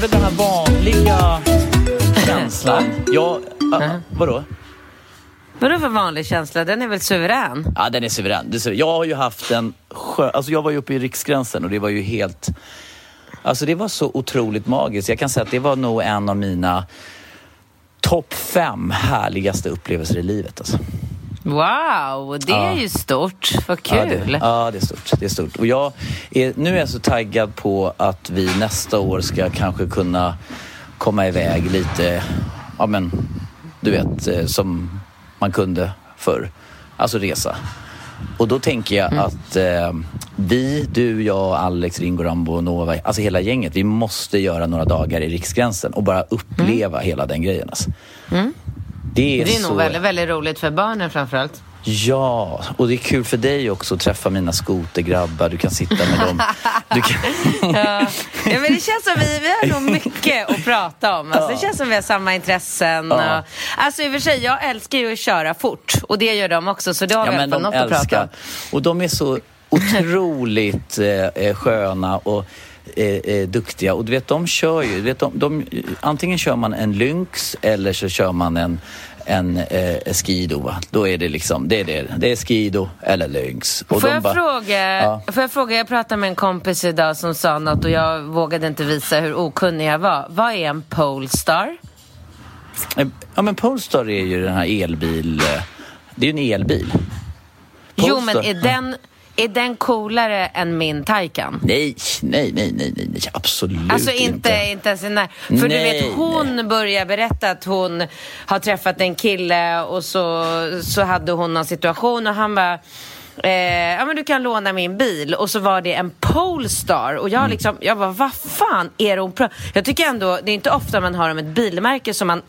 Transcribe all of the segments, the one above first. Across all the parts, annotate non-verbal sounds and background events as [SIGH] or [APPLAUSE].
Väl den här vanliga känslan. [LAUGHS] Jag, uh, vadå? Vadå för vanlig känsla? Den är väl suverän? Ja, den är suverän. Jag har ju haft en skö... Alltså jag var ju uppe i Riksgränsen och det var ju helt... Alltså det var så otroligt magiskt. Jag kan säga att det var nog en av mina topp fem härligaste upplevelser i livet. Alltså. Wow, det är Ja. ju stort. Vad Ja, kul. det, ja, det är stort. Det är stort. Och jag är, nu är jag så taggad på att vi nästa år ska kanske kunna komma iväg lite, ja men, du vet, eh, som man kunde förr. Alltså resa. Och då tänker jag att eh, vi, du, jag, Alex, Ringo, Rambo, Nova, alltså hela gänget, vi måste göra några dagar i Riksgränsen och bara uppleva hela den grejen. Alltså. Det är, Det är så... nog väldigt, väldigt roligt för barnen framförallt. Ja, och det är kul för dig också att träffa mina skotergrabbar. Du kan sitta med dem. [LAUGHS] Kan... Ja. ja, men det känns som vi, vi har nog mycket att prata om. Alltså, Det känns som vi har samma intressen. Ja. Och, alltså i och för sig, jag älskar ju att köra fort. Och det gör de också, så det har Ja, vi de något att prata älskar. om. Och de är så [LAUGHS] otroligt eh, eh, sköna och eh, eh, duktiga. Och du vet, de kör ju... Du vet, de, de, antingen kör man en Lynx eller så kör man en en eh, Skido. Va? Då är det liksom, det är det. Det är Skido eller Lynx. Och Får jag, bara- fråga, Ja. får jag fråga, jag pratade med en kompis idag som sa något och jag vågade inte visa hur okunnig jag var. Vad är en Polestar? Eh, Ja men Polestar är ju den här elbil... eh, Det är ju en elbil. Jo, men Polestar- är den, är den coolare än min Taycan? Nej, nej, nej, nej, nej, nej absolut Alltså inte, inte ens när. För du Nej, vet, hon börjar berätta att hon har träffat en kille och så, så hade hon någon situation och han bara Eh, ja men du kan låna min bil och så var det en Polestar och jag liksom, jag bara vad fan är det hon pratar Jag tycker ändå, det är inte ofta man hör om ett bilmärke som man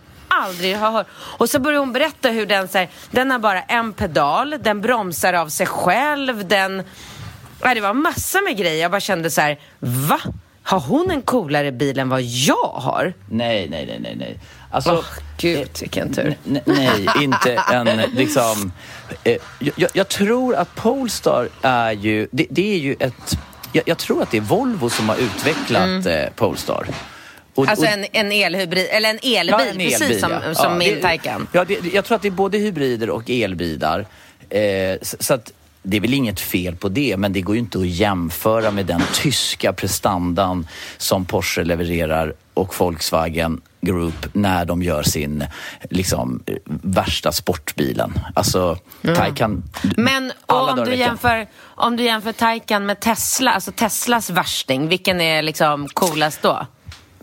aldrig har hört. Och så börjar hon berätta hur den så här, den har bara en pedal, den bromsar av sig själv, den Ja, det var massor med grejer. Jag bara kände så här, va? Har hon en coolare bil än vad jag har? Nej, nej, nej, nej, nej. Alltså, Åh, gud, vilken tur. n- nej, inte en liksom... Eh, jag, jag tror att Polestar är ju... Det, det är ju ett... Jag, jag tror att det är Volvo som har utvecklat eh, Polestar. Och, Mm. Alltså en, en elhybrid, eller en elbil, Ja, en precis elbil, som, ja. som Ja, min Taycan. Ja, det, jag tror att det är både hybrider och elbilar. Eh, så, så att det är väl inget fel på det, men det går ju inte att jämföra med den tyska prestandan som Porsche levererar och Volkswagen Group när de gör sin liksom, eh, värsta sportbilen. Alltså, Taycan... Men alla om, du jämför, om du jämför Taycan med Tesla, alltså Teslas värsting, vilken är liksom coolast då?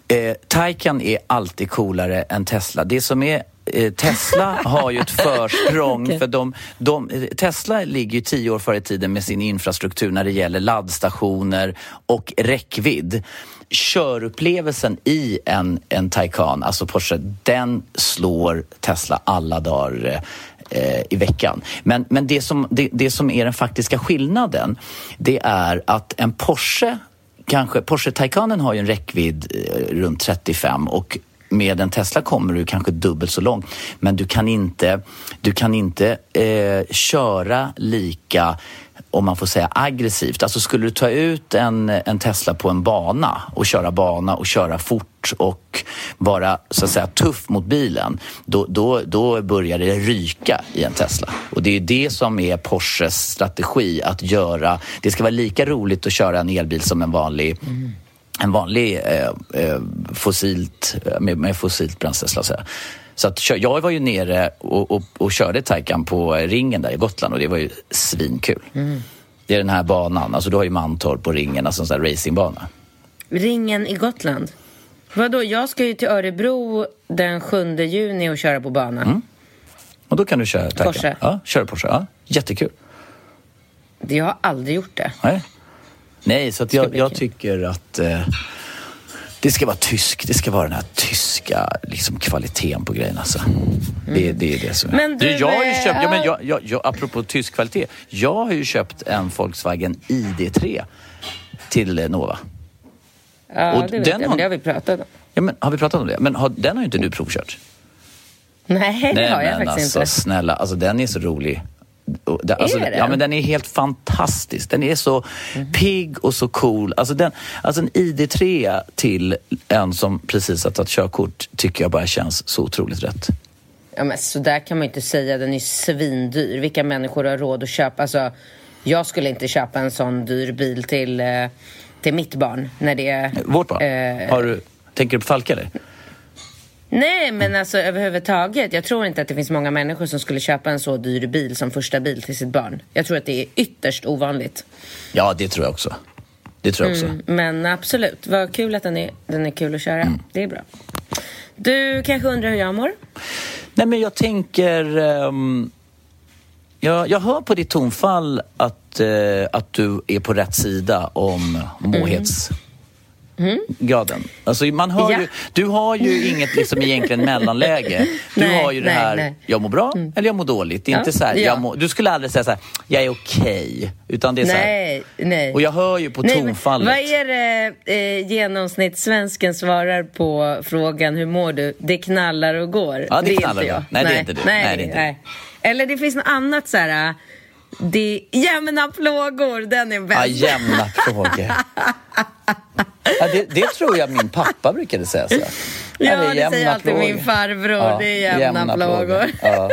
Eh, Taycan är alltid coolare än Tesla. Det som är eh, Tesla [LAUGHS] har ju ett försprång för de, de, Tesla ligger ju tio år före i tiden med sin infrastruktur när det gäller laddstationer och räckvidd. Körupplevelsen i en, en Taycan, alltså Porsche, den slår Tesla alla dagar eh, i veckan. Men, men det, som, det, det som är den faktiska skillnaden, det är att en Porsche kanske, Porsche Taycanen har ju en räckvidd eh, runt 35 och med en Tesla kommer du kanske dubbelt så långt. Men du kan inte, du kan inte eh, köra lika om man får säga aggressivt. Alltså skulle du ta ut en, en Tesla på en bana och köra bana och köra fort och vara så att säga tuff mot bilen, då, då, då börjar det ryka i en Tesla. Och det är det som är Porsches strategi, att göra... Det ska vara lika roligt att köra en elbil som en vanlig mm en vanlig eh, eh, fossilt, eh, med, med fossilt bränsle, så att säga. Så att, jag var ju nere och, och, och körde Taycan på ringen där i Gotland och det var ju svinkul. Mm. Det är den här banan, alltså du har ju Mantorp på ringen, alltså en sån där racingbana. Ringen i Gotland? Vadå, jag ska ju till Örebro den 7 juni och köra på banan. Mm. Och då kan du köra Taycan. Porsche? Ja, köra Porsche. Ja, jättekul. Jag har aldrig gjort det. Nej, Nej så jag, jag tycker att eh, det ska vara tysk. Det ska vara den här tyska liksom, kvaliteten på grejerna. Alltså. Mm. Det, det är det som är. Men du, jag har ju köpt, ja, men jag, jag, jag, apropå tysk kvalitet. Jag har ju köpt en Volkswagen ID3 till eh, Nova. Ja, och det vet jag, har, men det har vi pratat om. Ja, men, har vi pratat om det? Men har, den har ju inte du provkört. Nej, det Nej, har jag faktiskt alltså, inte. Snälla, alltså den är så rolig. Det, alltså, är den? Ja, men den är helt fantastisk. Den är så mm. pigg och så cool. Alltså, den, alltså en ID3 till en som precis har tagit körkort tycker jag bara känns så otroligt rätt. Ja, men så där kan man inte säga. Den är svindyr. Vilka människor har råd att köpa? Alltså, jag skulle inte köpa en sån dyr bil till, eh, till mitt barn. När det Vårt barn? Eh, har du, tänker du på Falka eller? Nej, men alltså överhuvudtaget. Jag tror inte att det finns många människor som skulle köpa en så dyr bil som första bil till sitt barn. Jag tror att det är ytterst ovanligt. Ja, det tror jag också. Det tror jag också. Mm, men absolut, vad kul att den är, den är kul att köra. Mm. Det är bra. Du kanske undrar hur jag mår? Nej, men jag tänker... Um, jag, jag hör på ditt tonfall att, uh, att du är på rätt sida om måhets... Mm Mm. graden. Alltså man hör ja. ju, du har ju inget liksom egentligen mellanläge. [LAUGHS] Du nej, har ju det nej, här, nej. jag mår bra mm. eller jag mår dåligt. Det är ja. inte så här, ja. mår, du skulle aldrig säga så här, jag är okej. Okay. Utan det är så här, nej, Och jag hör ju på tonfallet. vad är det eh, genomsnittssvensken svarar på frågan hur mår du? Det knallar och går. Ja, det, det knallar och går. Nej, det är inte du. Nej, nej, det är inte. nej. Eller det finns något annat så här det, jämna plågor, den är bäst. Ja, jämna plågor. [LAUGHS] Ja, det, det, tror jag min pappa brukade säga. Så. Ja, det, det säger alltid plågor. min farbror. Ja, det är jämna, jämna plågor. plågor. Ja.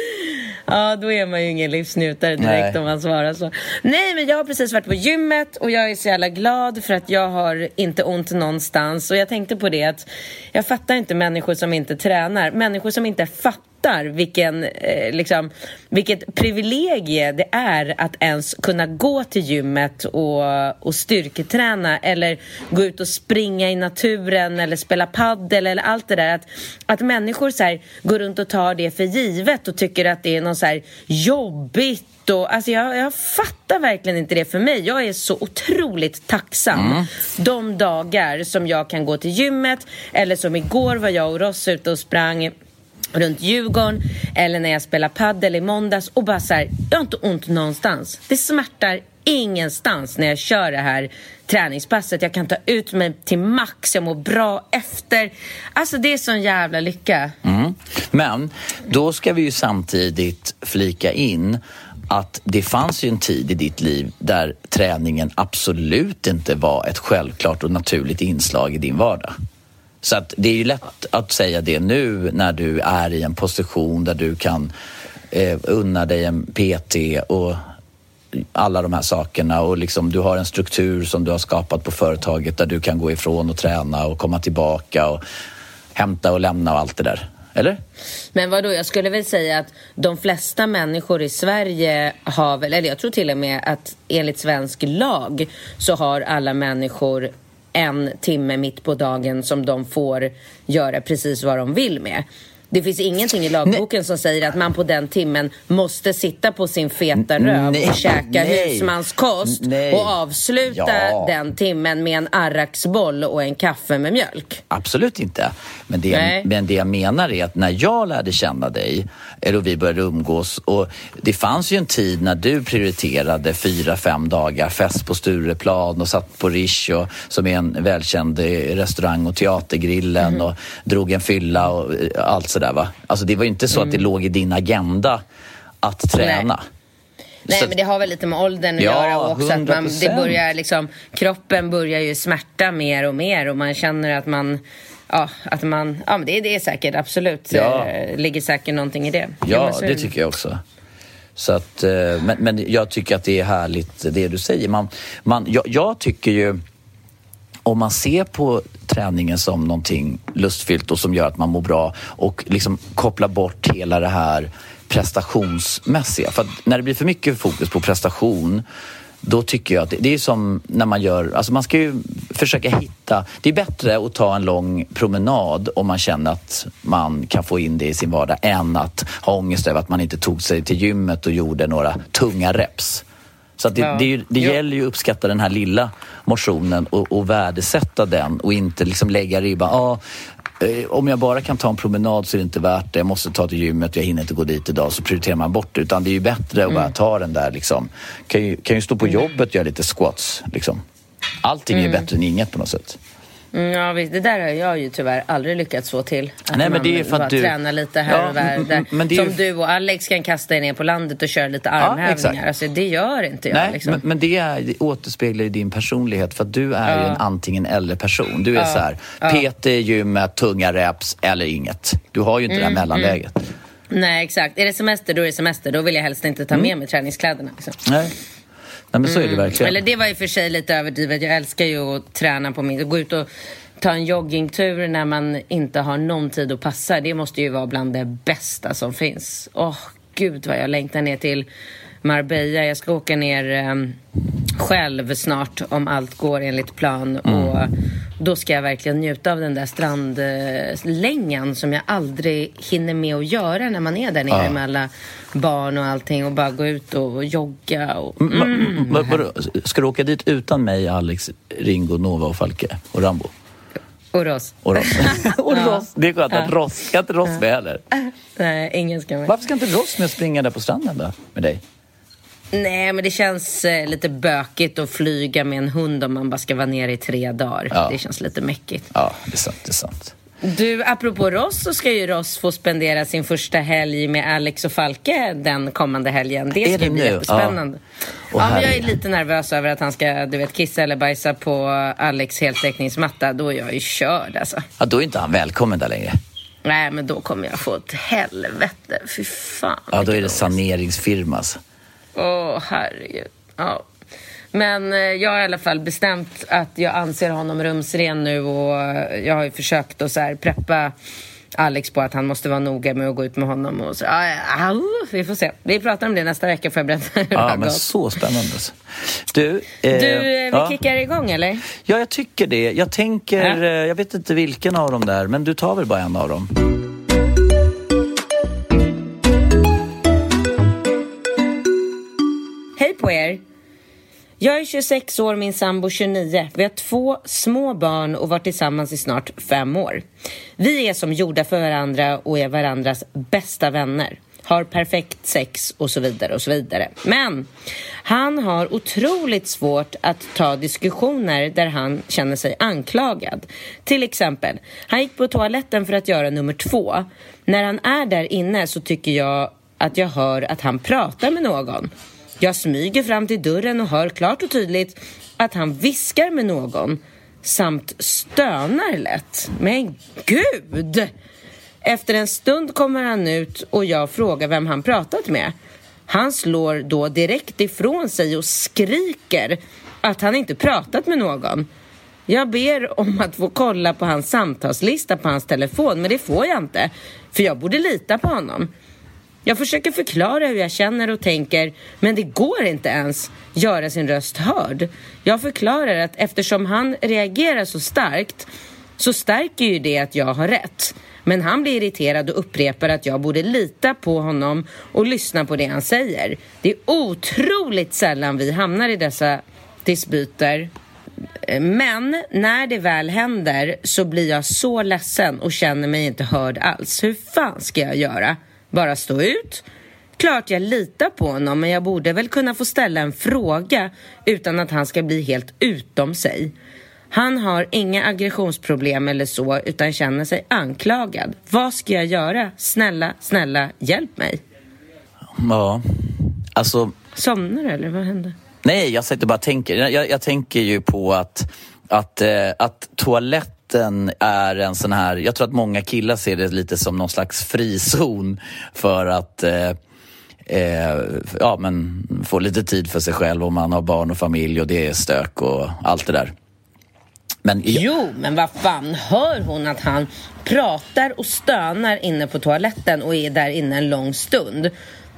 [LAUGHS] ja, då är man ju ingen livsnjutare direkt Nej. om man svarar så. Nej, men jag har precis varit på gymmet och jag är så jävla glad för att jag har inte ont någonstans. Och jag tänkte på det att jag fattar inte människor som inte tränar. Människor som inte fattar fattar vilken, eh, liksom, vilket privilegie det är att ens kunna gå till gymmet och, och styrketräna eller gå ut och springa i naturen eller spela paddel eller allt det där. Att, att människor så här, går runt och tar det för givet och tycker att det är något så här jobbigt och, alltså jag, jag, fattar verkligen inte det för mig. Jag är så otroligt tacksam mm. de dagar som jag kan gå till gymmet eller som igår var jag och Ross ute och sprang runt Djurgården eller när jag spelar paddel i måndags och bara så här, jag har inte ont någonstans. Det smärtar ingenstans när jag kör det här träningspasset. Jag kan ta ut mig till max, jag mår bra efter. Alltså det är sån jävla lycka. Mm. Men då ska vi ju samtidigt flika in att det fanns ju en tid i ditt liv där träningen absolut inte var ett självklart och naturligt inslag i din vardag. Så att det är ju lätt att säga det nu när du är i en position där du kan eh, unna dig en PT och alla de här sakerna och liksom, du har en struktur som du har skapat på företaget där du kan gå ifrån och träna och komma tillbaka och hämta och lämna och allt det där. Eller? Men vadå? jag skulle väl säga att de flesta människor i Sverige har väl, eller jag tror till och med att enligt svensk lag så har alla människor en timme mitt på dagen som de får göra precis vad de vill med. Det finns ingenting i lagboken nej. som säger att man på den timmen måste sitta på sin feta röv nej. och käka nej. husmanskost nej. och avsluta ja. den timmen med en arraksboll och en kaffe med mjölk. Absolut inte. Men det, jag, men det jag menar är att när jag lärde känna dig, eller vi började umgås och det fanns ju en tid när du prioriterade fyra, fem dagar fest på Stureplan och satt på Rish och, som är en välkänd restaurang och Teatergrillen mm. och drog en fylla och eh, allt sådär va. Alltså det var ju inte så mm. att det mm. låg i din agenda att träna. Nej. Nej, men det har väl lite med åldern att Ja, göra och också att man, det 100%. börjar liksom, kroppen börjar ju smärta mer och mer och man känner att man, ja, att man, ja men det, det är säkert absolut, Ja. eh, ligger säkert någonting i det. Ja, är det tycker jag också. Så att, eh, men, men jag tycker att det är härligt det du säger. Man, man, jag, jag tycker ju, om man ser på träningen som någonting lustfyllt och som gör att man mår bra och liksom kopplar bort hela det här prestationsmässiga. För att när det blir för mycket fokus på prestation då tycker jag att det, det är som när man gör, alltså man ska ju försöka hitta, det är bättre att ta en lång promenad om man känner att man kan få in det i sin vardag än att ha ångest över att man inte tog sig till gymmet och gjorde några tunga reps. Så det, Ja. det, ju- det Ja. gäller ju att uppskatta den här lilla motionen och, och värdesätta den och inte liksom lägga ribban. Ah, eh, om jag bara kan ta en promenad så är det inte värt det. Jag måste ta till gymmet, jag hinner inte gå dit idag. Så prioriterar man bort det. Utan det är ju bättre att bara ta den där liksom. Kan ju, kan ju stå på jobbet och göra lite squats liksom. Allting är bättre än inget på något sätt. Mm, ja, visst, det där har jag ju tyvärr aldrig lyckats få till. Att Nej, men det är för att du- tränar lite här Ja, och där. mm, mm, men det är Som ju- du och Alex kan kasta er ner på landet och köra lite armhävningar. exakt. alltså, det gör inte jag. Nej, liksom. men, men det, är, det återspeglar ju din personlighet för att du är ju en antingen eller person. Du är så här, PT, gymmet, tunga reps eller inget. Du har ju inte Mm, det här mellanläget. Nej, exakt. Är det semester, då är det semester. Då vill jag helst inte ta med mig träningskläderna. Liksom. Nej. Nej, men så är det verkligen. Eller det var i och för sig lite överdrivet. Jag älskar ju att träna på min... Gå ut och ta en joggingtur när man inte har någon tid att passa. Det måste ju vara bland det bästa som finns. Åh, gud vad jag längtar ner till Marbella. Jag ska åka ner eh, själv snart om allt går enligt plan. Och då ska jag verkligen njuta av den där strandlängan som jag aldrig hinner med att göra när man är där nere Ja. med alla barn och allting och bara gå ut och jogga. Och, Mm, mm. Vad- vadå? Ska du åka dit utan mig, Alex, Ringo, Nova och Falke och Rambo? och Ross. Och Ross. [LAUGHS] och Ross. Det är skönt att Ja. Ross, ska inte Ross med heller? Nej, ingen ska med. Varför ska inte Ross med springa där på stranden då, med dig? Nej, men det känns eh, lite bökigt att flyga med en hund om man bara ska vara nere i tre dagar. Ja. Det känns lite mäckigt. Ja, det är sant. Det är sant. Du, apropå Ross så ska ju Ross få spendera sin första helg med Alex och Falke den kommande helgen. Det Är ska det bli nu? jättespännande. Ja, men jag är lite nervös över att han ska, du vet, kissa eller bajsa på Alex heltäckningsmatta. Då är jag ju körd alltså. Ja, då är inte han välkommen där längre. Nej, men då kommer jag få ett helvete. Fy fan. Ja, då är det saneringsfirma alltså. Åh, herregud. Ja. Men eh, jag har i alla fall bestämt att jag anser honom rumsren nu och eh, jag har ju försökt att så här preppa Alex på att han måste vara noga med att gå ut med honom och så. Ja, au, vi får se. Vi pratar om det nästa vecka får jag berätta hur det Ja, har men gått. så spännande. Du, eh, Du, eh, vi ja. kickar igång eller? Ja, jag tycker det. Jag tänker, Ja. jag vet inte vilken av dem där, men du tar väl bara en av dem. Hej på er! Jag är 26 år, min sambo 29. Vi har två små barn och varit tillsammans i snart fem år. Vi är som gjorda för varandra och är varandras bästa vänner. Har perfekt sex och så vidare och så vidare. Men han har otroligt svårt att ta diskussioner där han känner sig anklagad. Till exempel, han gick på toaletten för att göra nummer två. När han är där inne så tycker jag att jag hör att han pratar med någon. Jag smyger fram till dörren och hör klart och tydligt att han viskar med någon samt stönar lätt. Men gud! Efter en stund kommer han ut och jag frågar vem han pratat med. Han slår då direkt ifrån sig och skriker att han inte pratat med någon. Jag ber om att få kolla på hans samtalslista på hans telefon, men det får jag inte. För jag borde lita på honom. Jag försöker förklara hur jag känner och tänker, men det går inte ens göra sin röst hörd. Jag förklarar att eftersom han reagerar så starkt så stärker ju det att jag har rätt. Men han blir irriterad och upprepar att jag borde lita på honom och lyssna på det han säger. Det är otroligt sällan vi hamnar i dessa dispyter. Men när det väl händer så blir jag så ledsen och känner mig inte hörd alls. Hur fan ska jag göra? Bara stå ut? Klart jag litar på honom, men jag borde väl kunna få ställa en fråga utan att han ska bli helt utom sig. Han har inga aggressionsproblem eller så, utan känner sig anklagad. Vad ska jag göra? Snälla, snälla, hjälp mig. Ja. Alltså, Somnar du eller vad hände? nej, jag sitter bara och tänker. Jag, jag tänker ju på att, att, eh, att mitten är en sån här... Jag tror att många killar ser det lite som någon slags frizon för att eh, eh, ja, men få lite tid för sig själv om man har barn och familj och det är stök och allt det där. Men Jo, men vad fan, hör hon att han pratar och stönar inne på toaletten och är där inne en lång stund?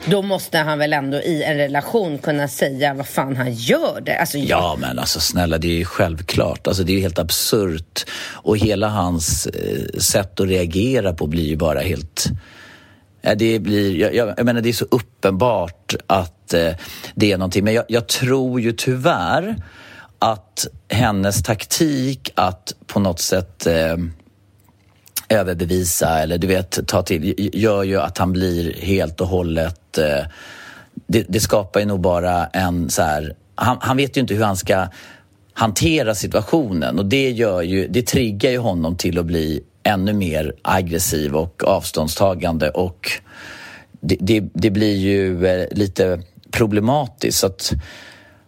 Då måste han väl ändå i en relation kunna säga vad fan han gör det. Alltså, Ja, men alltså snälla, det är ju självklart. Alltså, det är ju helt absurt. Och hela hans eh, sätt att reagera på blir ju bara helt... Det, blir, jag, jag, jag menar, det är så uppenbart att eh, det är någonting. Men jag, jag tror ju tyvärr att hennes taktik att på något sätt eh, överbevisa eller du vet ta till gör ju att han blir helt och hållet eh, det, det skapar ju nog bara en så här han, han vet ju inte hur han ska hantera situationen och det gör ju, det triggar ju honom till att bli ännu mer aggressiv och avståndstagande och det, det, det blir ju eh, lite problematiskt. Så att,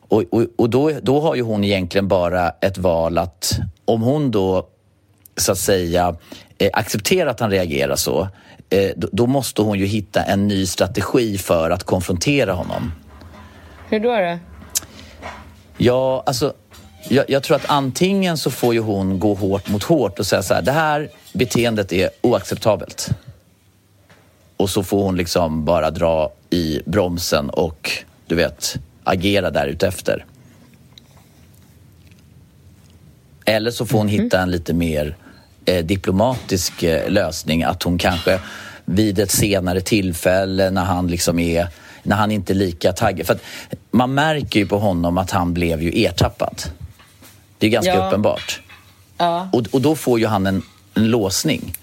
och och, och då, då har ju hon egentligen bara ett val att om hon då så att säga eh, accepterar att han reagerar så då, då måste hon ju hitta en ny strategi för att konfrontera honom. Hur då? då? Ja, alltså jag, jag tror att antingen så får ju hon gå hårt mot hårt och säga så här, det här beteendet är oacceptabelt. Och så får hon liksom bara dra i bromsen och du vet, agera därutefter. Eller så får hon hitta en lite mer eh, diplomatisk eh, lösning. Att hon kanske vid ett senare tillfälle när han liksom är när han inte är lika taggad. För man märker ju på honom att han blev ju ertappad. Det är ganska Ja. uppenbart. Ja. Och, och då får ju han en, en låsning.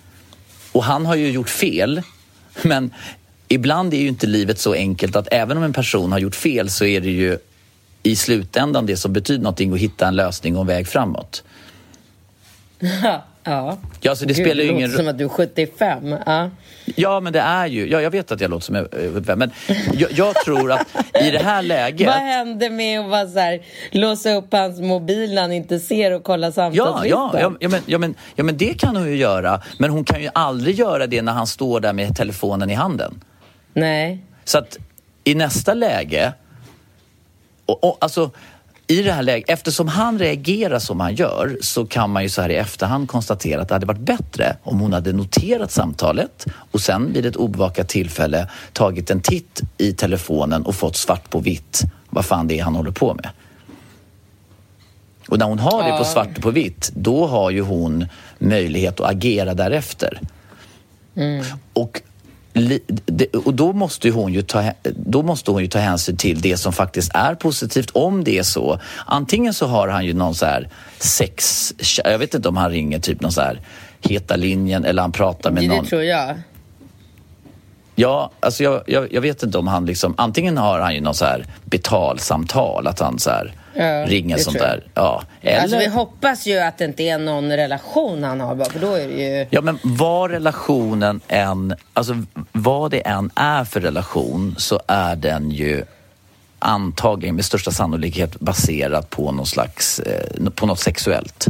Och han har ju gjort fel, men ibland är ju inte livet så enkelt att även om en person har gjort fel så är det ju i slutändan det som betyder någonting att hitta en lösning och en väg framåt. ja. [LAUGHS] Ja, så det Gud, spelar ju ingen låter som att du är 75. Ja. Ja, men det är ju... Ja, jag vet att jag låter som en 75, men jag, jag tror att i det här läget... Vad hände med att bara så här, låsa upp hans mobil när han inte ser och kolla Ja, samtalslistan? ja, ja, ja, men, ja, men, ja, men det kan hon ju göra. Men hon kan ju aldrig göra det när han står där med telefonen i handen. Nej. Så att i nästa läge, och, och, alltså i det här läget, eftersom han reagerar som han gör så kan man ju så här i efterhand konstatera att det hade varit bättre om hon hade noterat samtalet och sen vid ett obevakat tillfälle tagit en titt i telefonen och fått svart på vitt vad fan det är han håller på med. Och när hon har det på svart på vitt, då har ju hon möjlighet att agera därefter. Och, li, det, och då, måste hon ju ta, då måste hon ju ta hänsyn till det som faktiskt är positivt, om det är så. Antingen så har han ju någon så här sex... Jag vet inte om han ringer typ någon så här Heta linjen eller han pratar med Det, någon. det tror jag. Ja, alltså jag, jag, jag vet inte om han liksom... Antingen har han ju någon så här betalsamtal, att han så här Ja, det sånt där. Ja. Eller, Alltså vi hoppas ju att det inte är någon relation han har bara, för då är det ju... Ja, men vad relationen än, alltså vad det än är för relation så är den ju antagligen med största sannolikhet baserad på någon slags, eh, på något sexuellt.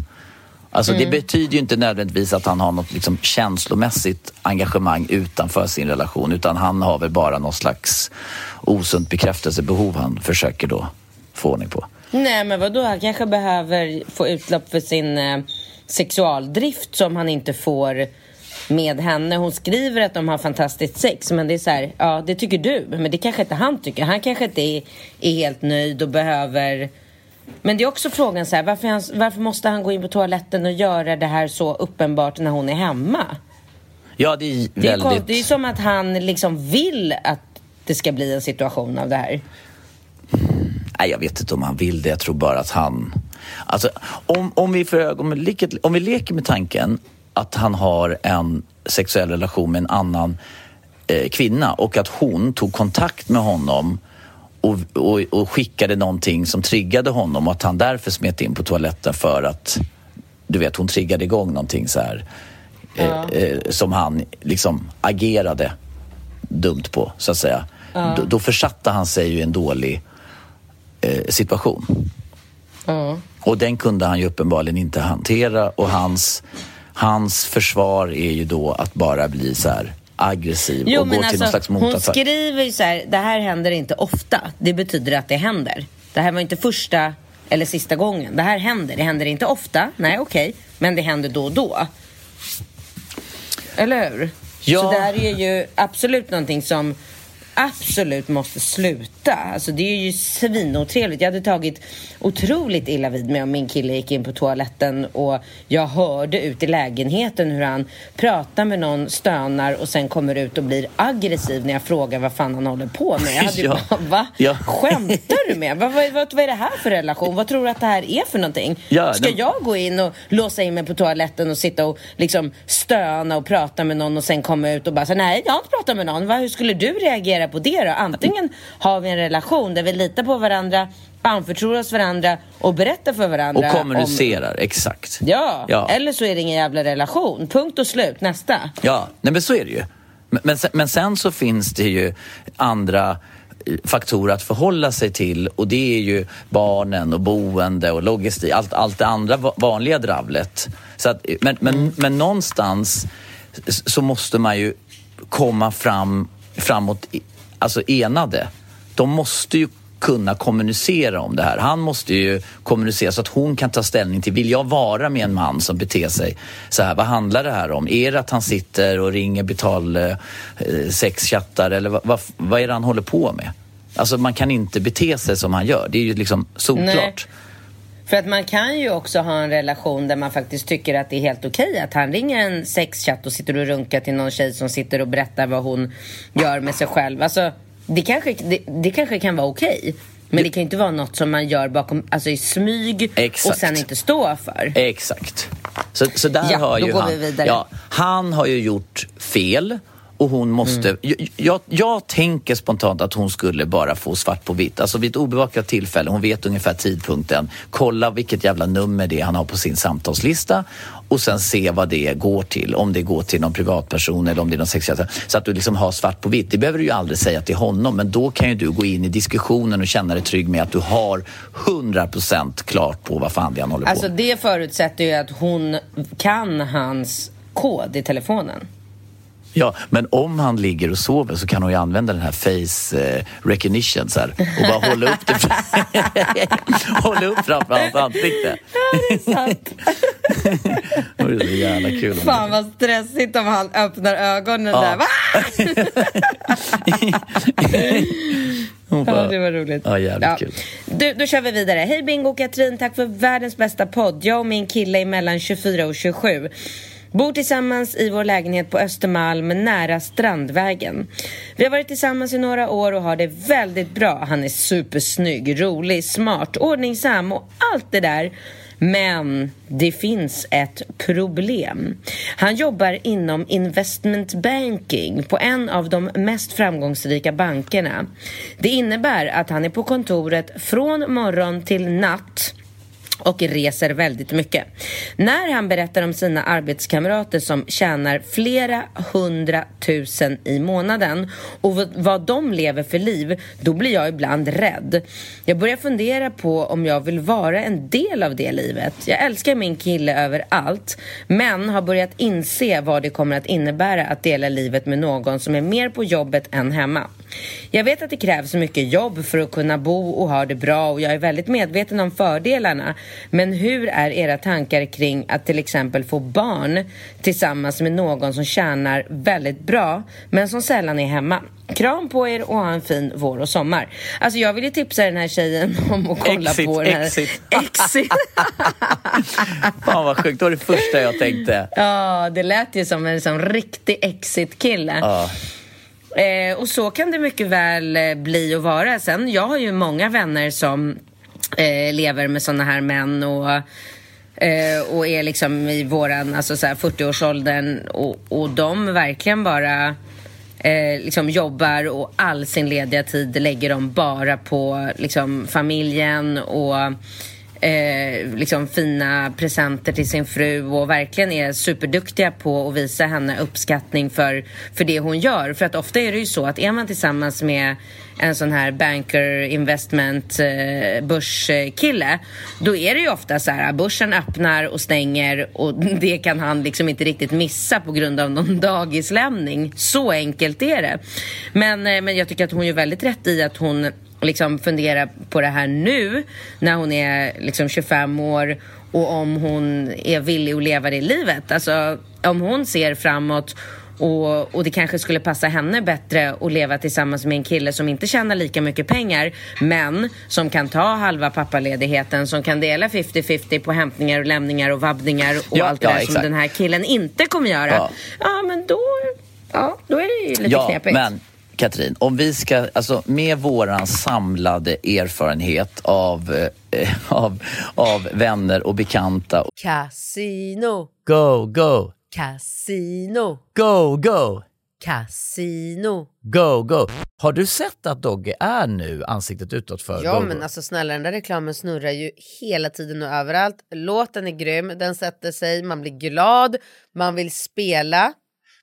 Alltså det betyder ju inte nödvändigtvis att han har något liksom känslomässigt engagemang utanför sin relation utan han har väl bara någon slags osunt bekräftelsebehov han försöker då få ordning på. Nej men vadå, han kanske behöver få utlopp för sin eh, sexualdrift som han inte får med henne. Hon skriver att de har fantastiskt sex men det är så här, ja det tycker du men det kanske inte han tycker. Han kanske inte är, är helt nöjd och behöver men det är också frågan så här, varför, han, varför måste han gå in på toaletten och göra det här så uppenbart när hon är hemma? Ja, det är väldigt... det är som att han liksom vill att det ska bli en situation av det här. Nej, jag vet inte om han vill det. Jag tror bara att han... Alltså, om, om, vi för ögonblicket, om vi leker med tanken att han har en sexuell relation med en annan eh, kvinna och att hon tog kontakt med honom och, och, och skickade någonting som triggade honom och att han därför smet in på toaletten för att du vet, hon triggade igång någonting så här eh, eh, som han liksom agerade dumt på, så att säga. då, då försatte han sig ju i en dålig eh, situation. Och den kunde han ju uppenbarligen inte hantera och hans, hans försvar är ju då att bara bli så här aggressiv Jo, och gå men till alltså, någon slags hon motattack. skriver ju så här, det här händer inte ofta. Det betyder att det händer. Det här var inte första eller sista gången. Det här händer. Det händer inte ofta. Nej, okej. Men det händer då och då. Eller hur? Ja. Så det här är ju absolut någonting som absolut måste sluta. Alltså det är ju svinotrevligt. Jag hade tagit otroligt illa vid mig om min kille gick in på toaletten och jag hörde ut i lägenheten hur han pratar med någon, stönar och sen kommer ut och blir aggressiv när jag frågar vad fan han håller på med. Jag hade ju [LAUGHS] Ja. bara, va? Ja. Skämtar du med? Vad, vad, vad, vad är det här för relation? Vad tror du att det här är för någonting? Ja, Ska de- jag gå in och låsa in mig på toaletten och sitta och liksom stöna och prata med någon och sen komma ut och bara säga nej, jag har inte pratat med någon. Va? Hur skulle du reagera på det då? Antingen har vi en relation där vi litar på varandra, anförtror oss varandra och berättar för varandra. Och om- kommunicerar, exakt. Ja. Ja. eller så är det ingen jävla relation. Punkt och slut. Nästa. Ja, nej men så är det ju. Men, men, sen, men sen så finns det ju andra eh, faktorer att förhålla sig till och det är ju barnen och boende och logistik, allt, allt det andra va- vanliga dravlet. Så att, men, men, men någonstans så måste man ju komma fram, framåt, alltså enade. De måste ju kunna kommunicera om det här. Han måste ju kommunicera så att hon kan ta ställning till, vill jag vara med en man som beter sig så här? Vad handlar det här om? Är det att han sitter och ringer betal eh, sexchattar eller vad, vad, vad är det han håller på med? Alltså man kan inte bete sig som han gör. Det är ju liksom solklart. För att man kan ju också ha en relation där man faktiskt tycker att det är helt okej att han ringer en sexchatt och sitter och runkar till någon tjej som sitter och berättar vad hon gör med sig själv. Alltså, det kanske, det, det kanske kan vara okej. Men det kan ju inte vara något som man gör bakom, alltså i smyg Exakt. och sen inte stå för. Exakt. Så, så där Ja, har ju går han... vi vidare. Ja, han har ju gjort fel och hon måste... Mm. Jag, jag, jag tänker spontant att hon skulle bara få svart på vitt. Alltså vid ett obevakat tillfälle, hon vet ungefär tidpunkten. Kolla vilket jävla nummer det är han har på sin samtalslista och sen se vad det går till. Om det går till någon privatperson eller om det är någon sexuell... Så att du liksom har svart på vitt. Det behöver du ju aldrig säga till honom men då kan ju du gå in i diskussionen och känna dig trygg med att du har 100% klart på vad fan det är han håller på Alltså med. det förutsätter ju att hon kan hans kod i telefonen. Ja, men om han ligger och sover så kan hon ju använda den här face eh, recognition så här, och bara hålla upp det [LAUGHS] hålla upp framför hans ansikte. Det är sant. [LAUGHS] Det är så jävla kul. Fan vad stressigt om han öppnar ögonen Ja. där. Va? [LAUGHS] Hon Ja, bara, det var roligt. Ja, jävligt kul. Du, då kör vi vidare. Hej Bingo och Katrin, tack för världens bästa podd. Jag och min kille är mellan 24 och 27. Bor tillsammans i vår lägenhet på Östermalm nära Strandvägen. Vi har varit tillsammans i några år och har det väldigt bra. Han är supersnygg, rolig, smart, ordningsam och allt det där. Men det finns ett problem. Han jobbar inom investment banking på en av de mest framgångsrika bankerna. Det innebär att han är på kontoret från morgon till natt och reser väldigt mycket. När han berättar om sina arbetskamrater som tjänar flera hundratusen i månaden och vad- de lever för liv, då blir jag ibland rädd. Jag börjar fundera på om jag vill vara en del av det livet. Jag älskar min kille över allt, men har börjat inse vad det kommer att innebära att dela livet med någon som är mer på jobbet än hemma. Jag vet att det krävs mycket jobb för att kunna bo och ha det bra och jag är väldigt medveten om fördelarna. Men hur är era tankar kring att till exempel få barn tillsammans med någon som tjänar väldigt bra men som sällan är hemma? Kram på er och ha en fin vår och sommar. Alltså jag vill ju tipsa den här tjejen [LAUGHS] om att kolla Exit, på den här... exit. [LAUGHS] Exit. [LAUGHS] Fan vad sjukt, det var det första jag tänkte. ja, det lät ju som en sån riktig exit-kille. Ja. Eh, och så kan det mycket väl eh, bli och vara. Sen, jag har ju många vänner som eh, lever med såna här män och, eh, och är liksom i våran, alltså så 40-årsåldern och, och de verkligen bara eh, liksom jobbar och all sin lediga tid lägger de bara på liksom familjen och eh, liksom fina presenter till sin fru och verkligen är superduktiga på att visa henne uppskattning för, för det hon gör. För att ofta är det ju så att är man tillsammans med en sån här banker investment eh, börskille då är det ju ofta så här börsen öppnar och stänger och [LAUGHS] det kan han liksom inte riktigt missa på grund av någon dagislämning. Så enkelt är det. Men, eh, men jag tycker att hon gör väldigt rätt i att hon liksom fundera på det här nu när hon är liksom 25 år och om hon är villig att leva det livet. Alltså om hon ser framåt och, och det kanske skulle passa henne bättre att leva tillsammans med en kille som inte tjänar lika mycket pengar men som kan ta halva pappaledigheten, som kan dela 50-50 på hämtningar och lämningar och vabbningar och Ja, allt det ja, där exakt. som den här killen inte kommer göra. Ja. Ja, men då, ja, då är det ju lite ja, knepigt. men Katrin, om vi ska, alltså med våran samlade erfarenhet av, eh, [LAUGHS] av, av vänner och bekanta. Casino, Go, go, casino, go, go, casino. go, go. Har du sett att Dogge är nu ansiktet utåt för Ja go, men go? alltså snälla den där reklamen snurrar ju hela tiden och överallt. Låten är grym, den sätter sig, man blir glad, man vill spela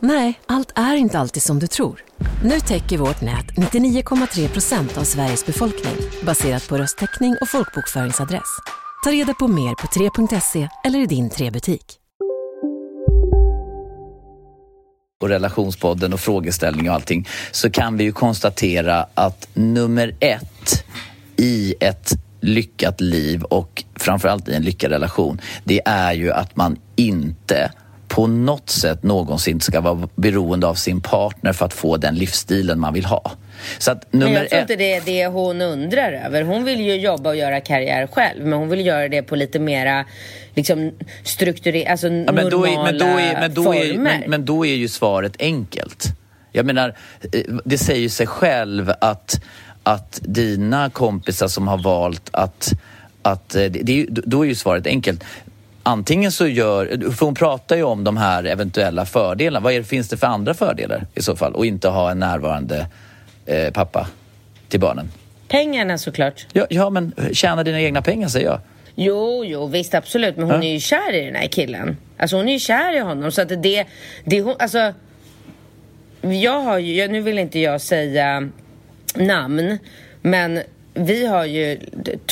Nej, allt är inte alltid som du tror. Nu täcker vårt nät 99,3 procent av Sveriges befolkning baserat på röstteckning och folkbokföringsadress. Ta reda på mer på 3.se eller i din 3-butik. och relationspodden och frågeställning och allting så kan vi ju konstatera att nummer ett i ett lyckat liv och framförallt i en lyckad relation det är ju att man inte på något sätt någonsin ska vara beroende av sin partner för att få den livsstilen man vill ha. Så att Men nummer jag tror inte det är det hon undrar över. Hon vill ju jobba och göra karriär själv, men hon vill göra det på lite mera liksom, strukturerat, alltså Ja, men, då är, men, då är, men, då former. är, men, men då är ju svaret enkelt. Jag menar, eh, det säger sig själv att, att dina kompisar som har valt att... att eh, det, då är ju svaret enkelt. Antingen så gör... För hon pratar ju om de här eventuella fördelarna. Vad det- finns det för andra fördelar i så fall? Och inte ha en närvarande eh, pappa till barnen. Pengarna såklart. Ja, ja, men tjäna dina egna pengar säger jag. Jo, jo, visst absolut. Men hon Ja. är ju kär i den här killen. Alltså hon är ju kär i honom. Så att det, det hon, alltså. Jag har ju, nu vill inte jag säga namn, men vi har ju